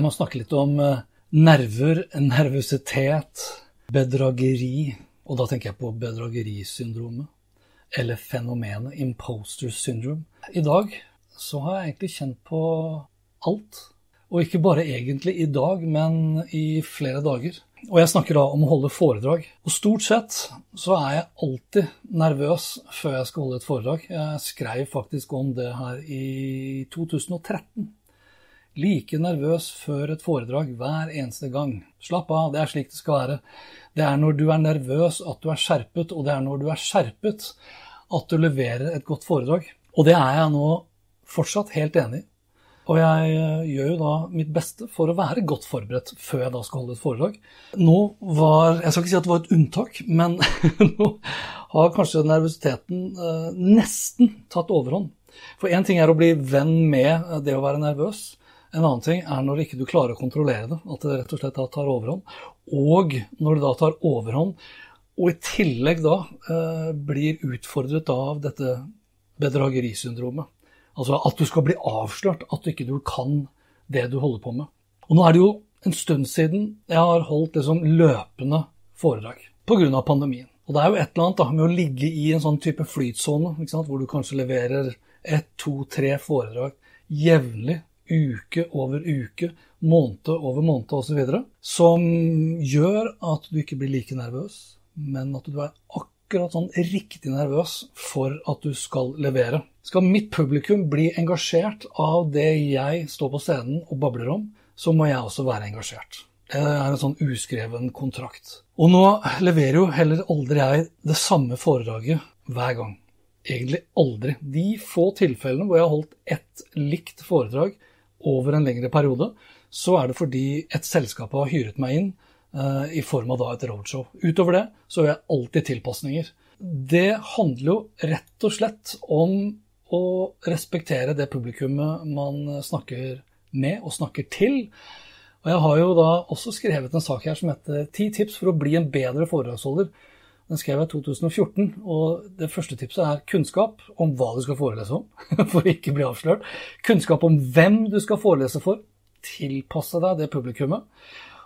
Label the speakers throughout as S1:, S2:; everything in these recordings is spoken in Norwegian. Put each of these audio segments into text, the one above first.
S1: Jeg må snakke litt om eh, nerver, nervøsitet, bedrageri. Og da tenker jeg på bedragerisyndromet. Eller fenomenet imposter syndrome. I dag så har jeg egentlig kjent på alt. Og ikke bare egentlig i dag, men i flere dager. Og jeg snakker da om å holde foredrag. Og stort sett så er jeg alltid nervøs før jeg skal holde et foredrag. Jeg skrev faktisk om det her i 2013 like nervøs før et foredrag hver eneste gang. Slapp av, det er slik det skal være. Det er når du er nervøs at du er skjerpet, og det er når du er skjerpet at du leverer et godt foredrag. Og det er jeg nå fortsatt helt enig i. Og jeg eh, gjør jo da mitt beste for å være godt forberedt før jeg da skal holde et foredrag. Nå var Jeg skal ikke si at det var et unntak, men nå har kanskje nervøsiteten eh, nesten tatt overhånd. For én ting er å bli venn med det å være nervøs. En annen ting er når ikke du klarer å kontrollere det, at det rett og slett da tar overhånd. Og når det da tar overhånd, og i tillegg da eh, blir utfordret av dette bedragerisyndromet. Altså at du skal bli avslørt, at du ikke du kan det du holder på med. Og nå er det jo en stund siden jeg har holdt liksom løpende foredrag pga. pandemien. Og det er jo et eller annet da, med å ligge i en sånn type flytsone, hvor du kanskje leverer ett, to, tre foredrag jevnlig uke over uke, måned over måned osv., som gjør at du ikke blir like nervøs, men at du er akkurat sånn riktig nervøs for at du skal levere. Skal mitt publikum bli engasjert av det jeg står på scenen og babler om, så må jeg også være engasjert. Det er en sånn uskreven kontrakt. Og nå leverer jo heller aldri jeg det samme foredraget hver gang. Egentlig aldri. De få tilfellene hvor jeg har holdt ett likt foredrag over en lengre periode, så er det fordi et selskap har hyret meg inn uh, i form av da et roadshow. Utover det så gjør jeg alltid tilpasninger. Det handler jo rett og slett om å respektere det publikummet man snakker med og snakker til. Og jeg har jo da også skrevet en sak her som heter 'Ti tips for å bli en bedre foredragsholder'. Den skrev jeg i 2014, og det første tipset er kunnskap om hva du skal forelese om, for å ikke bli avslørt. Kunnskap om hvem du skal forelese for. Tilpasse deg det publikummet.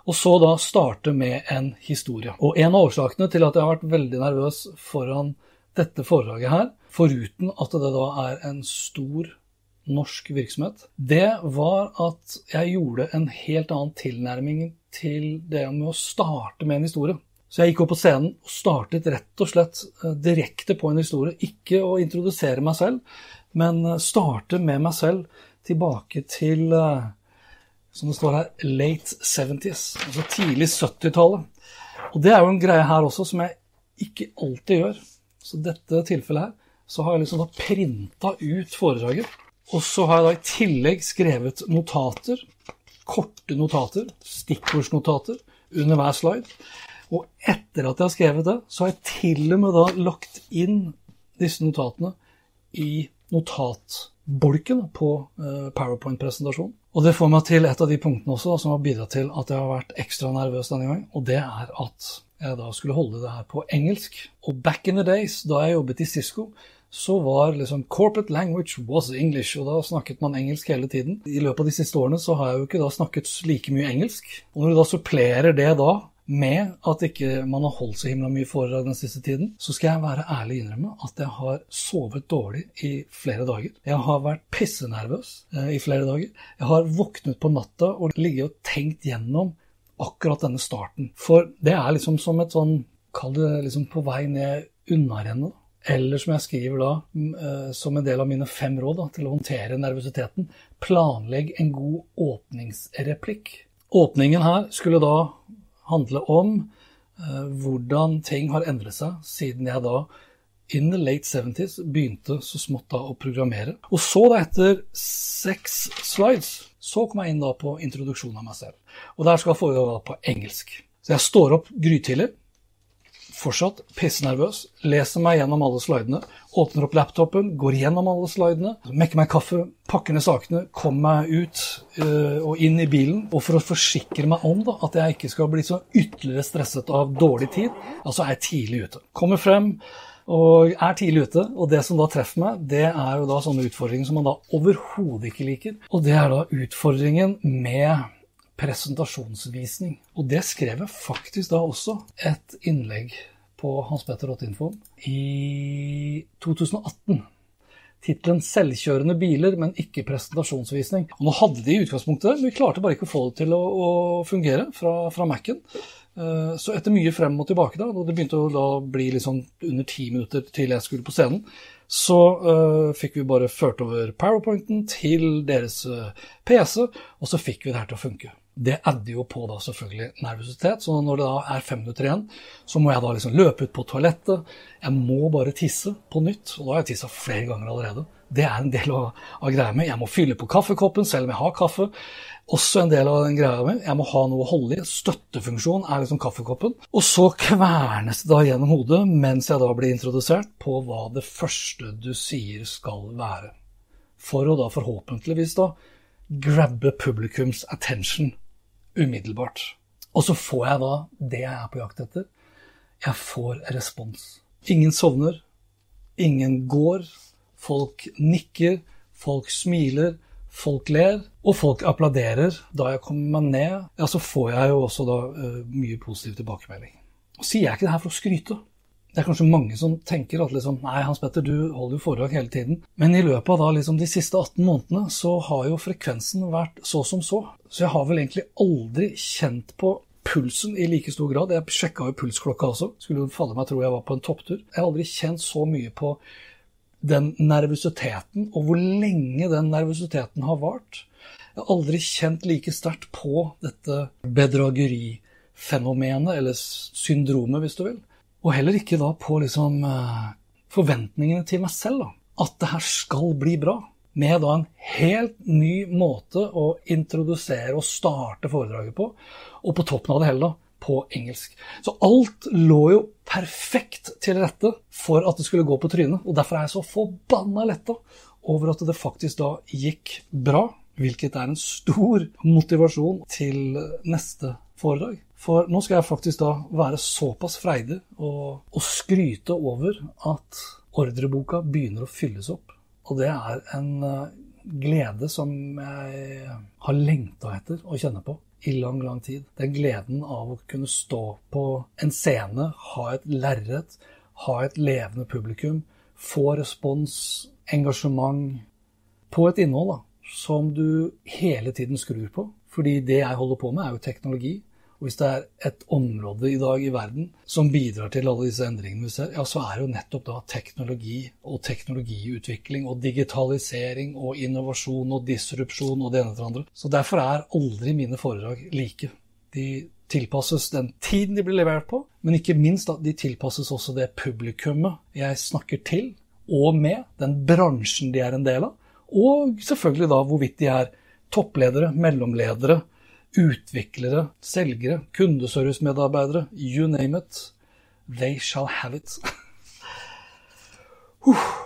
S1: Og så da starte med en historie. Og en av årsakene til at jeg har vært veldig nervøs foran dette foredraget her, foruten at det da er en stor norsk virksomhet, det var at jeg gjorde en helt annen tilnærming til det med å starte med en historie. Så jeg gikk opp på scenen og startet rett og slett eh, direkte på en historie. Ikke å introdusere meg selv, men eh, starte med meg selv tilbake til, eh, som det står her, late 70s. Altså tidlig 70-tallet. Og det er jo en greie her også som jeg ikke alltid gjør. Så dette tilfellet her, så har jeg liksom da printa ut foredraget. Og så har jeg da i tillegg skrevet notater, korte notater, stikkordsnotater, under hver slide. Og etter at jeg har skrevet det, så har jeg til og med da lagt inn disse notatene i notatbolken på eh, PowerPoint-presentasjonen. Og det får meg til et av de punktene også som har bidratt til at jeg har vært ekstra nervøs denne gangen, og det er at jeg da skulle holde det her på engelsk. Og back in the days, da jeg jobbet i Cisco, så var liksom corporate language was English, og da snakket man engelsk hele tiden. I løpet av de siste årene så har jeg jo ikke da snakket like mye engelsk. Og når du da supplerer det da med at ikke man har holdt så himla mye foredrag den siste tiden, så skal jeg være ærlig innrømme at jeg har sovet dårlig i flere dager. Jeg har vært pissenervøs eh, i flere dager. Jeg har våknet på natta og ligget og tenkt gjennom akkurat denne starten. For det er liksom som et sånn Kall det liksom på vei ned unnarennet. Eller som jeg skriver da, eh, som en del av mine fem råd da, til å håndtere nervøsiteten, planlegg en god åpningsreplikk. Åpningen her skulle da handle om uh, hvordan ting har endret seg siden jeg da in the late 70s begynte så smått da å programmere. Og så, da etter seks slides, så kom jeg inn da på introduksjonen av meg selv. Og der skal foregå da på engelsk. Så jeg står opp grytidlig fortsatt pissnervøs, leser meg gjennom alle slidene, åpner opp laptopen, går gjennom alle slidene, mekker meg kaffe, pakker ned sakene, kommer meg ut øh, og inn i bilen. Og for å forsikre meg om da, at jeg ikke skal bli så ytterligere stresset av dårlig tid, altså er jeg tidlig ute. Kommer frem og er tidlig ute, og det som da treffer meg, det er jo da sånne utfordringer som man da overhodet ikke liker. Og det er da utfordringen med presentasjonsvisning. Og det skrev jeg faktisk da også et innlegg på hanspetter.info i 2018. Tittelen 'Selvkjørende biler, men ikke presentasjonsvisning'. Og nå hadde de i utgangspunktet, vi klarte bare ikke å få det til å, å fungere fra, fra Mac-en. Eh, så etter mye frem og tilbake, da, og det begynte å da bli liksom under ti minutter til jeg skulle på scenen, så uh, fikk vi bare ført over powerpointen til deres uh, PC, og så fikk vi det her til å funke det adder jo på da selvfølgelig nervøsitet. Så når det da er fem minutter igjen, så må jeg da liksom løpe ut på toalettet. Jeg må bare tisse på nytt, og da har jeg tissa flere ganger allerede. Det er en del av, av greia mi. Jeg må fylle på kaffekoppen selv om jeg har kaffe. Også en del av den greia mi. Jeg må ha noe å holde i. Støttefunksjon er liksom kaffekoppen. Og så kvernes det da gjennom hodet mens jeg da blir introdusert på hva det første du sier skal være. For å da forhåpentligvis da grabbe publikums attention umiddelbart. Og så får jeg da det jeg er på jakt etter. Jeg får respons. Ingen sovner, ingen går. Folk nikker, folk smiler, folk ler, og folk applauderer. Da jeg kommer meg ned, ja, så får jeg jo også da uh, mye positiv tilbakemelding. Og sier jeg ikke det her for å skryte. Det er kanskje mange som tenker at liksom, nei, Hans Petter, du holder jo foredrag hele tiden. Men i løpet av da, liksom, de siste 18 månedene så har jo frekvensen vært så som så. Så jeg har vel egentlig aldri kjent på pulsen i like stor grad. Jeg sjekka jo pulsklokka også. Skulle jo falle meg tro jeg var på en topptur. Jeg har aldri kjent så mye på den nervøsiteten, og hvor lenge den nervøsiteten har vart. Jeg har aldri kjent like sterkt på dette bedragerifenomenet, eller syndromet, hvis du vil. Og heller ikke da på liksom eh, forventningene til meg selv. da. At det her skal bli bra. Med da en helt ny måte å introdusere og starte foredraget på. Og på toppen av det hele da, på engelsk. Så alt lå jo perfekt til rette for at det skulle gå på trynet. Og derfor er jeg så forbanna letta over at det faktisk da gikk bra. Hvilket er en stor motivasjon til neste foredrag. For nå skal jeg faktisk da være såpass freidig og, og skryte over at ordreboka begynner å fylles opp. Og det er en uh, glede som jeg har lengta etter å kjenne på i lang, lang tid. Den gleden av å kunne stå på en scene, ha et lerret, ha et levende publikum, få respons, engasjement på et innhold da, som du hele tiden skrur på. Fordi det jeg holder på med, er jo teknologi. Og hvis det er et område i dag i verden som bidrar til alle disse endringene vi ser, ja, så er det jo nettopp da teknologi og teknologiutvikling og digitalisering og innovasjon og disrupsjon og det ene til det andre. Så derfor er aldri mine foredrag like. De tilpasses den tiden de blir levert på, men ikke minst da, de tilpasses også det publikummet jeg snakker til og med, den bransjen de er en del av, og selvfølgelig da hvorvidt de er toppledere, mellomledere, utviklere, selgere, kundeservicemedarbeidere, you name it. They shall have it.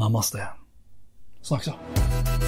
S1: Namaste. Snakkes, da.